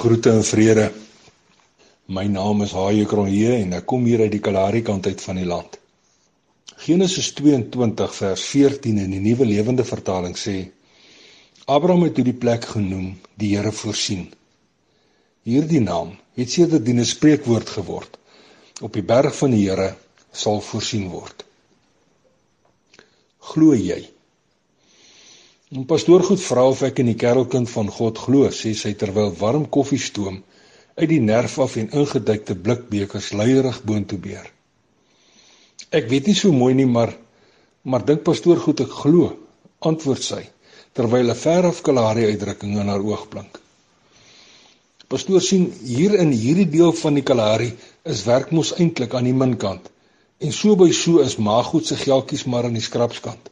Groete en vrede. My naam is Haie Kronje en ek kom hier uit die Kalahari kant uit van die land. Genesis 22 vers 14 in die Nuwe Lewende Vertaling sê: Abraham het hierdie plek genoem die Here voorsien. Hierdie naam het sedertdien 'n spreekwoord geword. Op die berg van die Here sal voorsien word. Glo jy? En pastoor goed vra of ek in die kerelkind van God glo, sê sy terwyl warm koffie stoom uit die nerf af en ingedikte blikbekers leierig boontoe beer. Ek weet nie so mooi nie, maar maar dink pastoor goed ek glo, antwoord sy terwyl 'n ver af Kalahari uitdrukking in haar oog blink. Pastoor sien hier in hierdie deel van die Kalahari is werk mos eintlik aan die minkant en so by so is Magoed se geldjies maar aan die skrapskant.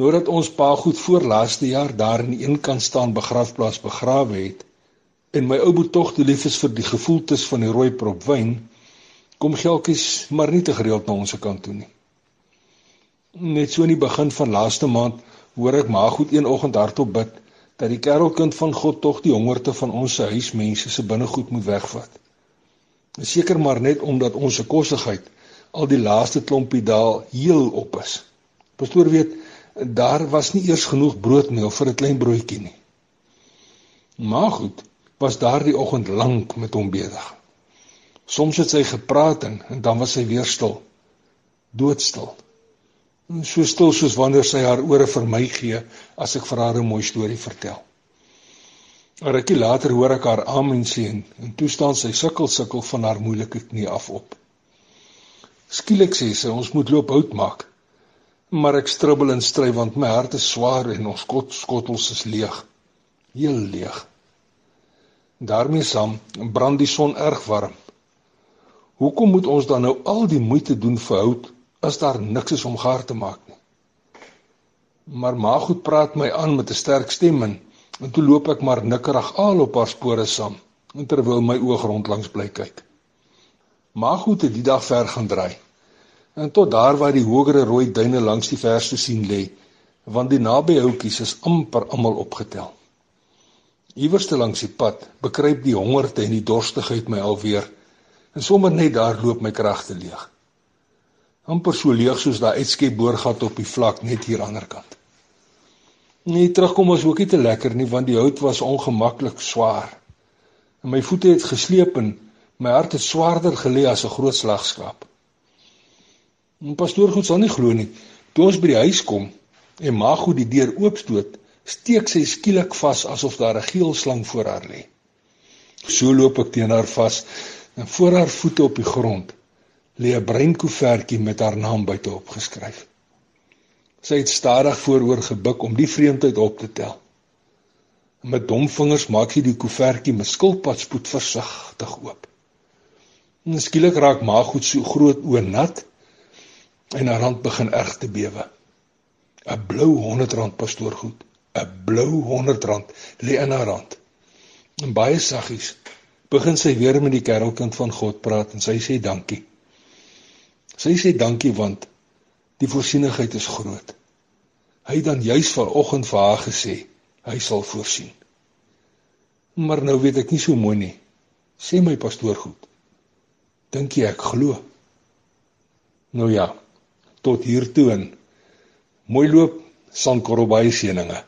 Nadat ons pa goed voor laaste jaar daar in die een kant staan begrafplaas begrawe het en my ou boet tog te lief is vir die gevoeltes van die rooi prop wyn, kom geldjies maar nie te gereeld na ons kant toe nie. Net so in die begin van laaste maand hoor ek maar goed een oggend hardop bid dat die kerelkind van God tog die hongerte van ons se huismense se binnegoed moet wegvat. Seker maar net omdat ons se kossigheid al die laaste klompie daal heel op is. Pastoor weet daar was nie eers genoeg broodmeel vir 'n klein broodjie nie. Maar goed, was daardie oggend lank met hom besig. Soms het sy gepraat en, en dan was sy weer stil. Doodstil. So stil soos wanneer sy haar ore vir my gee as ek vir haar 'n mooi storie vertel. 'n Rukkie later hoor ek haar amen sê en, en toe staan sy sukkel sukkel van haar moeilike knie af op. Skielik sê sy ons moet loop hout maak maar ek strubbel en stry want my hart is swaar en ons skot skottels is leeg. Heel leeg. Daarmee saam brand die son erg warm. Hoekom moet ons dan nou al die moeite doen vir hout as daar niks is om gaar te maak nie? Maar Magoed praat my aan met 'n sterk stem en, en toe loop ek maar nikkerig al op haar spore saam terwyl my oog rondlangs bly kyk. Magoed het die dag ver gaan dry en tot daar waar die hogere rooi duine langs die verste sien lê, want die naby houtjies is amper almal opgetel. Iewerste langs die pad bekruip die hongerte en die dorstigheid my alweer, en sommer net daar loop my kragte leeg. amper so leeg soos daai uitskep boorgat op die vlak net hier aan die ander kant. Nee, terugkom was ook nie te lekker nie want die hout was ongemaklik swaar. En my voete het gesleep en my hart het swaarder gelê as 'n groot slagskaap. En pastoor goed sal nie glo nie. Toe ons by die huis kom en Mago die deur oopstoot, steek sy skielik vas asof daar 'n geel slang voor haar lê. So loop ek teen haar vas en voor haar voete op die grond lê 'n bruin koevertjie met haar naam buite opgeskryf. Sy het stadig vooroor gebuk om die vreemdheid op te tel. En met dom vingers maak sy die koevertjie met skilpadspoed versigtig oop. En skielik raak Mago so groot oë nat en haar hand begin erg te bewe. 'n Blou R100 pastoorgoed, 'n blou R100 lê in haar hand. En baie saggies begin sy weer met die kerelkind van God praat en sy sê dankie. Sy sê dankie want die voorsienigheid is groot. Hy het dan juis vanoggend vir haar gesê hy sal voorsien. Maar nou weet ek nie so mooi nie. Sê my pastoorgoed. Dink jy ek glo? Nou ja, tot hier toe en mooi loop, Sankorrel baie seëninge.